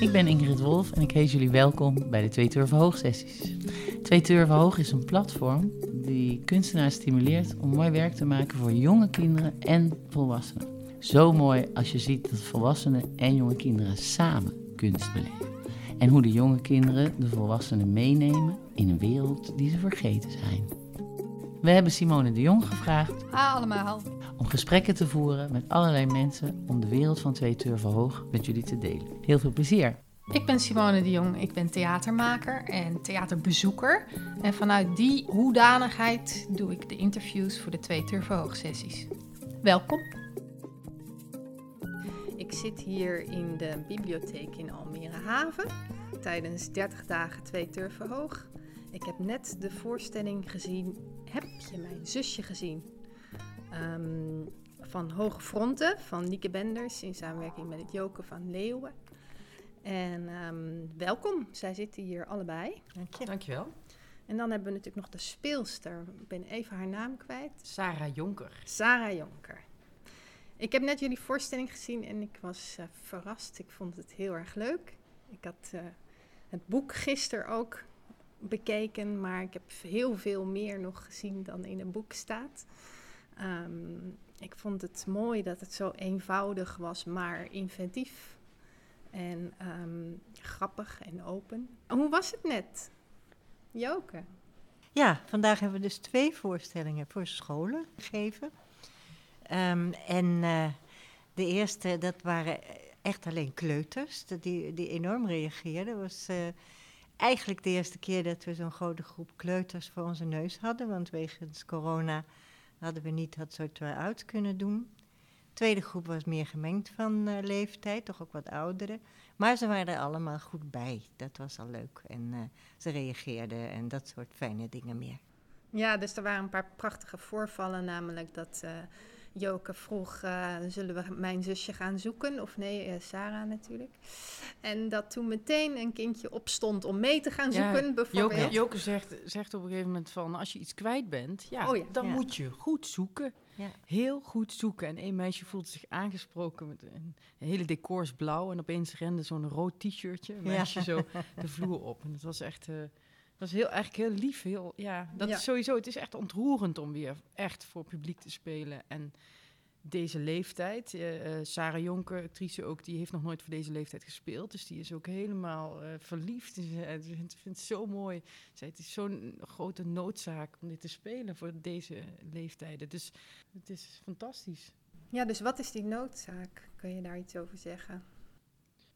Ik ben Ingrid Wolf en ik heet jullie welkom bij de Twee Turven Hoog sessies. Twee Turven Hoog is een platform die kunstenaars stimuleert om mooi werk te maken voor jonge kinderen en volwassenen. Zo mooi als je ziet dat volwassenen en jonge kinderen samen kunst beleven. En hoe de jonge kinderen de volwassenen meenemen in een wereld die ze vergeten zijn. We hebben Simone de Jong gevraagd Ha allemaal. Om gesprekken te voeren met allerlei mensen om de wereld van Twee Turven Hoog met jullie te delen. Heel veel plezier! Ik ben Simone de Jong, ik ben theatermaker en theaterbezoeker. En vanuit die hoedanigheid doe ik de interviews voor de twee Turfhoog-sessies. Welkom. Ik zit hier in de bibliotheek in Almere Haven tijdens 30 dagen twee Turven Hoog. Ik heb net de voorstelling gezien, Heb je mijn zusje gezien? Ehm, van Hoge Fronten van Lieke Benders in samenwerking met het Joken van Leeuwen. En ehm, welkom, zij zitten hier allebei. Dank je. Dankjewel. En dan hebben we natuurlijk nog de speelster. Ik ben even haar naam kwijt. Sarah Jonker. Sarah Jonker. Ik heb net jullie voorstelling gezien en ik was eh, verrast. Ik vond het heel erg leuk. Ik had eh, het boek gisteren ook bekeken, maar ik heb heel veel meer nog gezien dan in een boek staat. Ehm, ik vond het mooi dat het zo eenvoudig was, maar inventief en ehm, grappig en open. Hoe was het net? Joke. Ja, vandaag hebben we dus twee voorstellingen voor scholen gegeven. Ehm, en eh, de eerste, dat waren echt alleen kleuters, die, die enorm reageerden. was eh, eigenlijk de eerste keer dat we zo'n grote groep kleuters voor onze neus hadden. Want wegens corona hadden we niet dat soort try-outs kunnen doen. De tweede groep was meer gemengd van eh, leeftijd, toch ook wat ouderen. Maar ze waren er allemaal goed bij. Dat was al leuk. En eh, ze reageerden en dat soort fijne dingen meer. Ja, dus er waren een paar prachtige voorvallen, namelijk dat Joke vroeg, uh, zullen we mijn zusje gaan zoeken? Of nee, uh, Sarah natuurlijk. En dat toen meteen een kindje opstond om mee te gaan zoeken, Ja, bijvoorbeeld. Joke, Joke zegt, zegt op een gegeven moment van, als je iets kwijt bent, ja, Oh ja. dan Ja. moet je goed zoeken. Ja. Heel goed zoeken. En een meisje voelde zich aangesproken met een, een hele decor is blauw. En opeens rende zo'n rood t-shirtje, een meisje zo de vloer op. En het was echt, eh, dat was heel, eigenlijk heel lief. Heel, ja, dat Ja. is sowieso, het is echt ontroerend om weer echt voor publiek te spelen. En deze leeftijd, eh, eh, Sarah Jonker, actrice ook, die heeft nog nooit voor deze leeftijd gespeeld. Dus die is ook helemaal eh, verliefd. Ze vindt het zo mooi. Zij, het is zo'n grote noodzaak om dit te spelen voor deze leeftijden. Dus het is fantastisch. Ja, dus wat is die noodzaak? Kun je daar iets over zeggen?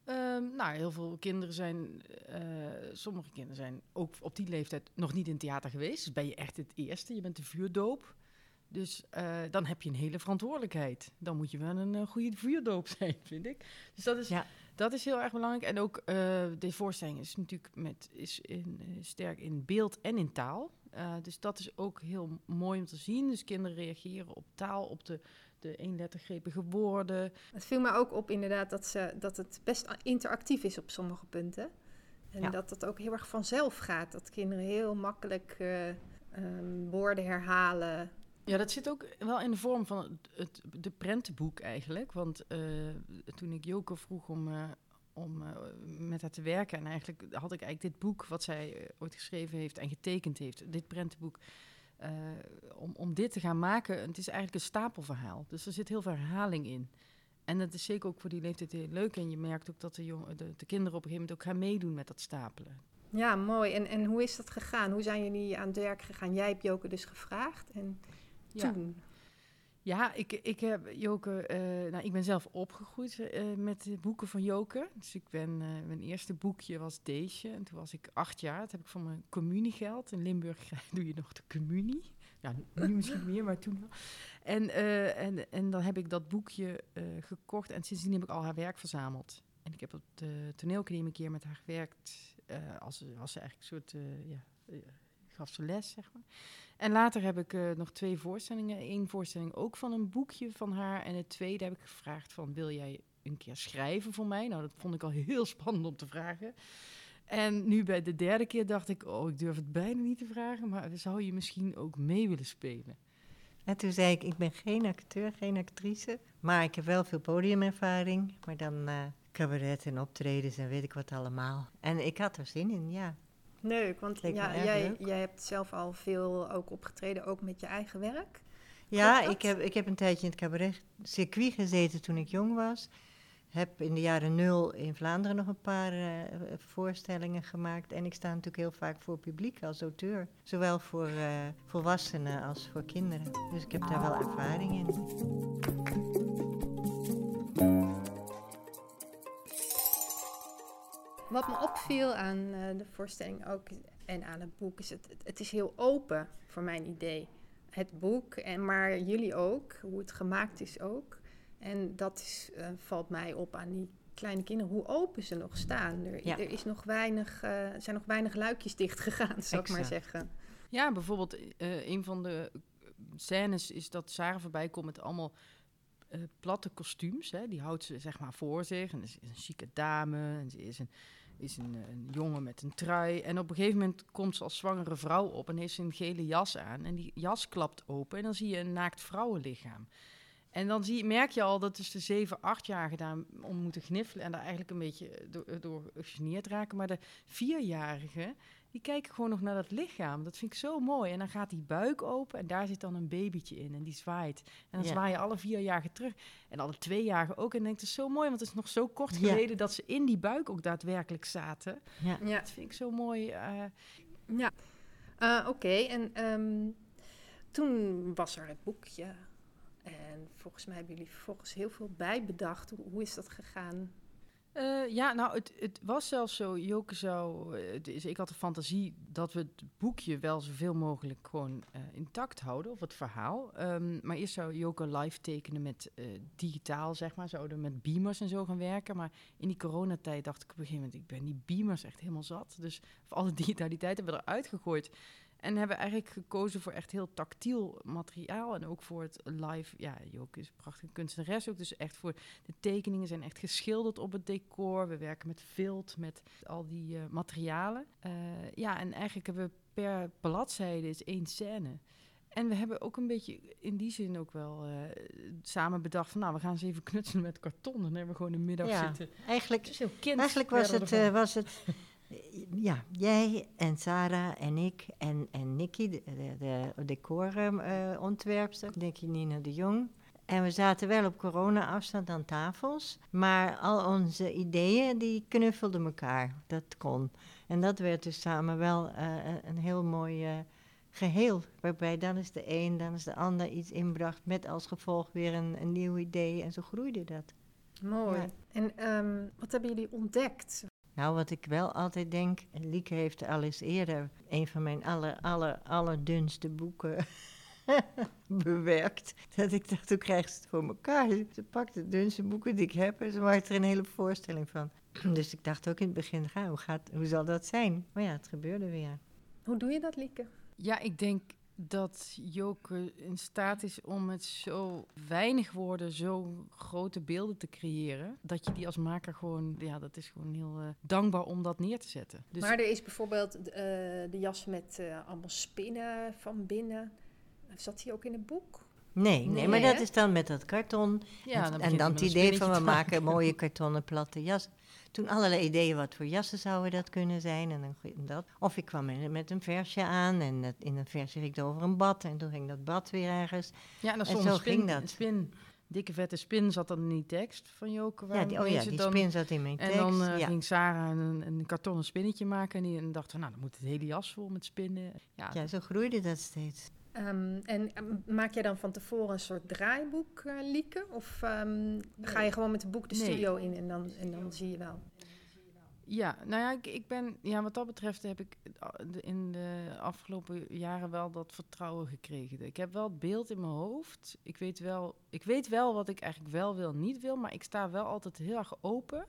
Ehm, nou, heel veel kinderen zijn, eh, sommige kinderen zijn ook op die leeftijd nog niet in theater geweest. Dus ben je echt het eerste, je bent de vuurdoop. Dus eh, dan heb je een hele verantwoordelijkheid. Dan moet je wel een eh, goede vuurdoop zijn, vind ik. Dus dat is, Ja. dat is heel erg belangrijk. En ook de voorstelling is natuurlijk met, is in, sterk in beeld en in taal. Dus dat is ook heel mooi om te zien. Dus kinderen reageren op taal, op de, de eenlettergrepige woorden. Het viel me ook op inderdaad dat, ze, dat het best interactief is op sommige punten. En Ja. dat het ook heel erg vanzelf gaat. Dat kinderen heel makkelijk eh, ehm, woorden herhalen. Ja, dat zit ook wel in de vorm van het, het de prentenboek eigenlijk. Want eh, toen ik Joke vroeg om, eh, om met haar te werken... en eigenlijk had ik eigenlijk dit boek wat zij ooit geschreven heeft en getekend heeft... dit prentenboek, eh, om, om dit te gaan maken... het is eigenlijk een stapelverhaal. Dus er zit heel veel herhaling in. En dat is zeker ook voor die leeftijd heel leuk. En je merkt ook dat de, jong, de, de kinderen op een gegeven moment ook gaan meedoen met dat stapelen. Ja, mooi. En, en hoe is dat gegaan? Hoe zijn jullie aan het werk gegaan? Jij hebt Joke dus gevraagd. En toen? Ja, ik, ik heb Joke, eh, nou, ik ben zelf opgegroeid eh, met de boeken van Joke. Dus ik ben, eh, mijn eerste boekje was deze. En toen was ik acht jaar. Dat heb ik van mijn communiegeld. In Limburg doe je nog de communie. Ja, nu misschien meer, maar toen wel. En, en, en dan heb ik dat boekje gekocht. En sindsdien heb ik al haar werk verzameld. En ik heb op de toneelacademie een keer met haar gewerkt. als, als ze eigenlijk een soort, ja, gaf les, zeg maar. En later heb ik eh, nog twee voorstellingen. Eén voorstelling ook van een boekje van haar. En het tweede heb ik gevraagd van, wil jij een keer schrijven voor mij? Nou, dat vond ik al heel spannend om te vragen. En nu bij de derde keer dacht ik, oh, ik durf het bijna niet te vragen. Maar zou je misschien ook mee willen spelen? En toen zei ik, ik ben geen acteur, geen actrice, maar ik heb wel veel podiumervaring. Maar dan eh, cabaret en optredens en weet ik wat allemaal. En ik had er zin in, ja. Leuk, want ja, jij, leuk. jij hebt zelf al veel ook opgetreden, ook met je eigen werk. Ja, ik heb, ik heb een tijdje in het cabaret circuit gezeten toen ik jong was. Heb in de jaren nul in Vlaanderen nog een paar eh, voorstellingen gemaakt. En ik sta natuurlijk heel vaak voor publiek als auteur. Zowel voor eh, volwassenen als voor kinderen. Dus ik heb daar wel ervaring in. Wat me opviel aan eh, de voorstelling ook en aan het boek is het, het, het is heel open voor mijn idee. Het boek, en maar jullie ook, hoe het gemaakt is ook. En dat is, eh, valt mij op aan die kleine kinderen, hoe open ze nog staan. Er, Ja. er is nog weinig, eh, er zijn nog weinig luikjes dicht gegaan, zou ik maar zeggen. Ja, bijvoorbeeld eh, een van de scènes is dat Sarah voorbij komt met allemaal eh, platte kostuums. Hè. Die houdt ze zeg maar voor zich. En ze is een chique dame. En ze is een, is een, eh, een jongen met een trui. En op een gegeven moment komt ze als zwangere vrouw op en heeft ze een gele jas aan. En die jas klapt open en dan zie je een naakt vrouwenlichaam. En dan zie, merk je al dat dus de 7, 8-jarigen daar om moeten gniffelen en daar eigenlijk een beetje door, door raken. Maar de vierjarigen, die kijken gewoon nog naar dat lichaam. Dat vind ik zo mooi. En dan gaat die buik open en daar zit dan een babytje in en die zwaait. En dan Ja. zwaaien alle vierjarigen terug. En alle tweejarigen ook. En dan denk ik, het is zo mooi, want het is nog zo kort Ja. geleden dat ze in die buik ook daadwerkelijk zaten. Ja. Ja, Dat vind ik zo mooi. eh, ja. Eh, Oké, en ehm, toen was er het boekje. En volgens mij hebben jullie vervolgens heel veel bijbedacht. Hoe, hoe is dat gegaan? Eh, ja, nou, het, het was zelfs zo. Joke zou. eh, het is, ik had de fantasie dat we het boekje wel zoveel mogelijk gewoon eh, intact houden, of het verhaal. Ehm, maar eerst zou Joke live tekenen met digitaal, zeg maar. Zouden met beamers en zo gaan werken. Maar in die coronatijd dacht ik op een gegeven moment: ik ben die beamers echt helemaal zat. Dus voor alle digitaliteit hebben we eruit gegooid. En hebben eigenlijk gekozen voor echt heel tactiel materiaal. En ook voor het live. Ja, Joke is een prachtige kunstenares ook. Dus echt voor de tekeningen zijn echt geschilderd op het decor. We werken met vilt, met al die eh, materialen. Eh, ja, en eigenlijk hebben we per bladzijde is één scène. En we hebben ook een beetje in die zin ook wel eh, samen bedacht van... nou, we gaan eens even knutselen met karton. En dan hebben we gewoon een middag Ja, zitten. Eigenlijk, eigenlijk was, het, was het... Ja, jij en Sarah en ik en, en Nikki, de, de, de decorontwerpster, Nikki Nina de Jong. En we zaten wel op corona-afstand aan tafels, maar al onze ideeën die knuffelden elkaar. Dat kon. En dat werd dus samen wel eh, een heel mooi eh, geheel. Waarbij dan is de een, dan is de ander iets inbracht met als gevolg weer een, een nieuw idee. En zo groeide dat. Mooi. Ja. En ehm, wat hebben jullie ontdekt? Nou, wat ik wel altijd denk, en Lieke heeft al eens eerder een van mijn aller, aller, allerdunste boeken bewerkt. Dat ik dacht, hoe krijgt ze het voor elkaar? Ze pakt de dunste boeken die ik heb en ze maakt er een hele voorstelling van. Dus ik dacht ook in het begin, ja, hoe, gaat, hoe zal dat zijn? Maar ja, het gebeurde weer. Hoe doe je dat, Lieke? Ja, ik denk dat Joke in staat is om met zo weinig woorden zo grote beelden te creëren. Dat je die als maker gewoon, ja, dat is gewoon heel eh, dankbaar om dat neer te zetten. Dus maar er is bijvoorbeeld eh, de jas met eh, allemaal spinnen van binnen. Zat die ook in het boek? Nee, nee, Nee, maar dat is dan met dat karton. ja, en, begint en dan het idee van we maken mooie kartonnen platte jas. Toen allerlei ideeën wat voor jassen zouden dat kunnen zijn. En dan dat. Of ik kwam met, een versje aan en dat, in een versje ging het over een bad. En toen ging dat bad weer ergens. Ja, en dan En zo spin, ging dat. spin, dikke vette spin zat dan in die tekst van Joke. Ja, die, oh ja, die dan- spin zat in mijn En tekst. dan eh, ja. ging Sarah een, een kartonnen spinnetje maken. En, die, en dacht van, nou, dan moet het hele jas vol met spinnen. Ja, ja, zo groeide dat steeds. Ehm, en ehm, maak jij dan van tevoren een soort draaiboek, eh Lieke? Of ehm, ga je gewoon met het boek de Nee. studio in en dan, en dan zie je wel? Ja, nou ja, ik, ik ben, ja, wat dat betreft heb ik in de afgelopen jaren wel dat vertrouwen gekregen. Ik heb wel het beeld in mijn hoofd. Ik weet wel, ik weet wel wat ik eigenlijk wel wil, niet wil, maar ik sta wel altijd heel erg open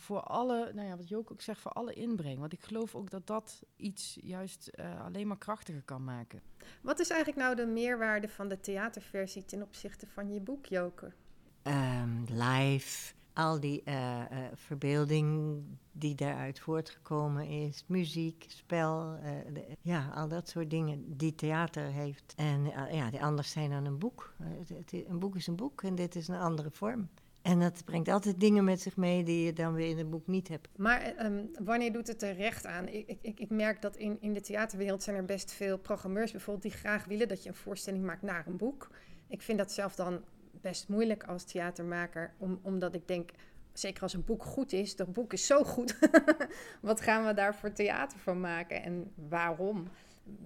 voor alle, nou ja, wat Joke ook zegt, voor alle inbreng. Want ik geloof ook dat dat iets juist eh, alleen maar krachtiger kan maken. Wat is eigenlijk nou de meerwaarde van de theaterversie ten opzichte van je boek, Joker? Ehm, live, al die eh, eh, verbeelding die daaruit voortgekomen is. Muziek, spel, eh, de- ja, al dat soort dingen die theater heeft. En ja, die anders zijn dan een boek. Het- het- een boek is een boek en dit is een andere vorm. En dat brengt altijd dingen met zich mee die je dan weer in het boek niet hebt. Maar ehm, wanneer doet het er recht aan? Ik, ik, ik merk dat in, in de theaterwereld zijn er best veel programmeurs bijvoorbeeld die graag willen dat je een voorstelling maakt naar een boek. Ik vind dat zelf dan best moeilijk als theatermaker, om, omdat ik denk, zeker als een boek goed is, dat boek is zo goed. Wat gaan we daar voor theater van maken en waarom?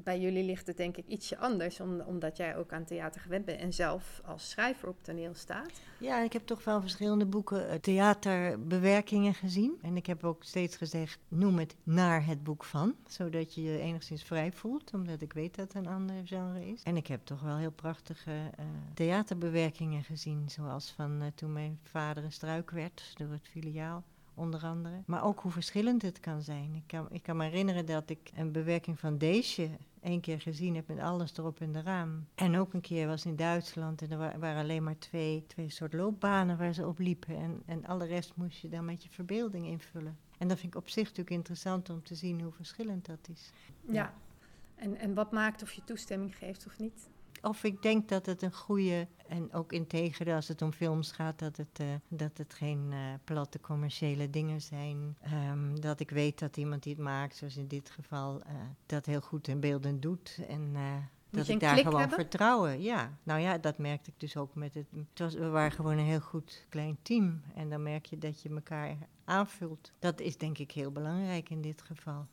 Bij jullie ligt het denk ik ietsje anders, omdat jij ook aan theater gewend bent en zelf als schrijver op toneel staat. Ja, ik heb toch wel verschillende boeken uh, theaterbewerkingen gezien. En ik heb ook steeds gezegd, noem het naar het boek van, zodat je je enigszins vrij voelt, omdat ik weet dat het een ander genre is. En ik heb toch wel heel prachtige uh, theaterbewerkingen gezien, zoals van uh, toen mijn vader een struik werd door het filiaal onder andere. Maar ook hoe verschillend het kan zijn. Ik kan, ik kan me herinneren dat ik een bewerking van Deesje één keer gezien heb met alles erop in de raam. En ook een keer was in Duitsland en er waren alleen maar twee, twee soort loopbanen waar ze op liepen. En, en alle rest moest je dan met je verbeelding invullen. En dat vind ik op zich natuurlijk interessant om te zien hoe verschillend dat is. Ja. En, en wat maakt of je toestemming geeft of niet? Of ik denk dat het een goede, en ook integer als het om films gaat, dat het, uh, dat het geen uh, platte commerciële dingen zijn. Um, dat ik weet dat iemand die het maakt, zoals in dit geval, uh, dat heel goed in beelden doet. En dat ik daar gewoon hebben? vertrouwen. Ja, nou ja, dat merkte ik dus ook met het. het was, we waren gewoon een heel goed klein team. En dan merk je dat je elkaar aanvult. Dat is denk ik heel belangrijk in dit geval.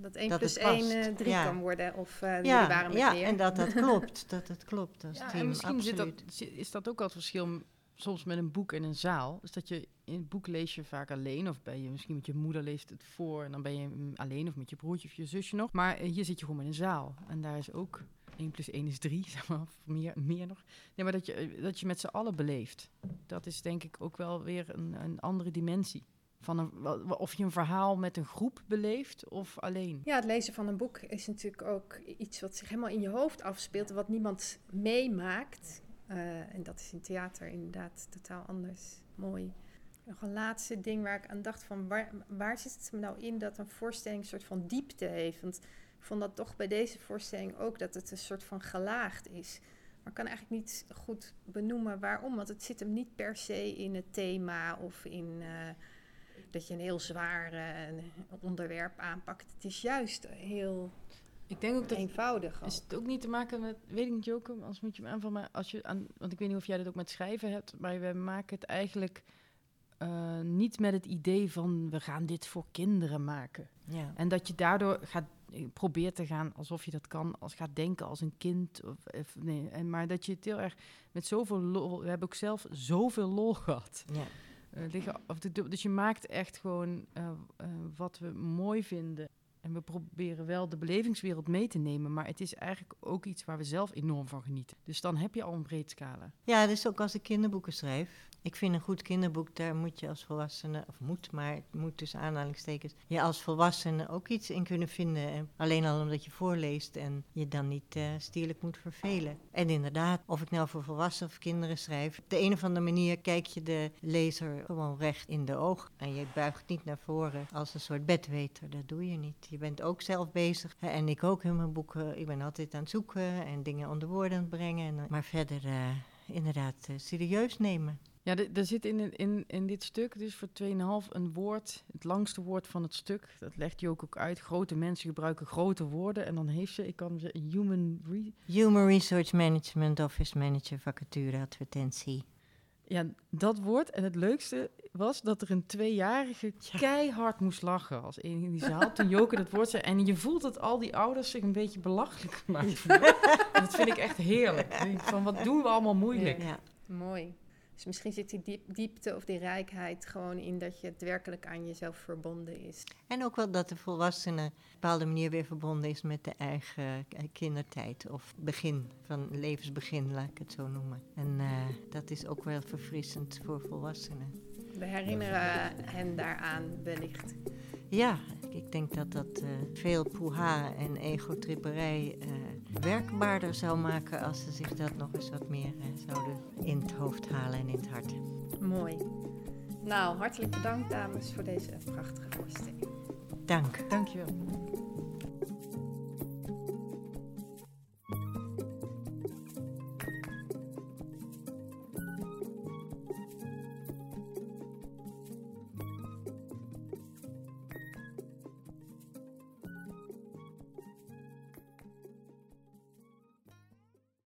Dat 1 dat plus 1 3 ja. kan worden. Of uh, ja, waren met ja, meer. en dat dat klopt. dat het klopt als ja, team. En misschien zit dat, is dat ook al het verschil soms met een boek en een zaal. Is dat je in het boek lees je vaak alleen. Of ben je misschien met je moeder leest het voor. En dan ben je alleen of met je broertje of je zusje nog. Maar hier zit je gewoon in een zaal. En daar is ook 1 plus 1 is 3, zeg maar, of meer, meer nog. Nee, maar dat je, dat je met z'n allen beleeft. Dat is denk ik ook wel weer een, een andere dimensie. Van of je een verhaal met een groep beleeft of alleen. Ja, het lezen van een boek is natuurlijk ook iets wat zich helemaal in je hoofd afspeelt. Wat niemand meemaakt. Uh, en dat is in theater inderdaad totaal anders. Mooi. Nog een laatste ding waar ik aan dacht van waar, zit het nou in dat een voorstelling een soort van diepte heeft? Want ik vond dat toch bij deze voorstelling ook dat het een soort van gelaagd is. Maar ik kan eigenlijk niet goed benoemen waarom. Want het zit hem niet per se in het thema of in uh, dat je een heel zwaar uh, onderwerp aanpakt. Het is juist heel ik denk ook dat eenvoudig. Is het ook niet te maken met, weet ik niet, Joke, als moet je me aanvallen, maar als je aan, want ik weet niet of jij dat ook met schrijven hebt, maar we maken het eigenlijk uh, niet met het idee van we gaan dit voor kinderen maken. Ja. En dat je daardoor gaat probeert te gaan alsof je dat kan, als gaat denken als een kind. Of, of nee, en, maar dat je het heel erg met zoveel lol. We hebben ook zelf zoveel lol gehad. Ja. Of de, dus je maakt echt gewoon uh, uh, wat we mooi vinden. En we proberen wel de belevingswereld mee te nemen, maar het is eigenlijk ook iets waar we zelf enorm van genieten. Dus dan heb je al een breed scala. Ja, dus ook als ik kinderboeken schrijf. Ik vind een goed kinderboek, daar moet je als volwassene, of moet, maar het moet tussen aanhalingstekens, je als volwassene ook iets in kunnen vinden. En alleen al omdat je voorleest en je dan niet uh, stierlijk moet vervelen. En inderdaad, of ik nou voor volwassenen of kinderen schrijf, op de een of andere manier kijk je de lezer gewoon recht in de oog. En je buigt niet naar voren als een soort bedweter, dat doe je niet. Je bent ook zelf bezig. En ik ook in mijn boeken. Ik ben altijd aan het zoeken en dingen onder woorden aan het brengen. En, maar verder uh, inderdaad serieus nemen. Ja, er zit in, in, in dit stuk dus voor 2,5 een woord, het langste woord van het stuk. Dat legt je ook, ook uit. Grote mensen gebruiken grote woorden. En dan heeft ze, ik kan ze, human... Re human Research Management Office Manager vacature advertentie. Ja, dat woord. En het leukste was dat er een tweejarige ja. keihard moest lachen als een in die zaal. Toen Joke dat woord zei. En je voelt dat al die ouders zich een beetje belachelijk maken. dat vind ik echt heerlijk. Van wat doen we allemaal moeilijk. Ja, mooi. Dus misschien zit die diep, diepte of die rijkheid gewoon in dat je het werkelijk aan jezelf verbonden is. En ook wel dat de volwassene op een bepaalde manier weer verbonden is met de eigen kindertijd. Of begin, van levensbegin, laat ik het zo noemen. En uh, dat is ook wel verfrissend voor volwassenen. We herinneren hen daaraan wellicht. Ja, ik denk dat dat uh, veel poeha en egotripperij uh, werkbaarder zou maken als ze zich dat nog eens wat meer uh, zouden in het hoofd halen en in het hart. Mooi. Nou, hartelijk bedankt dames voor deze prachtige voorstelling. Dank. Dankjewel.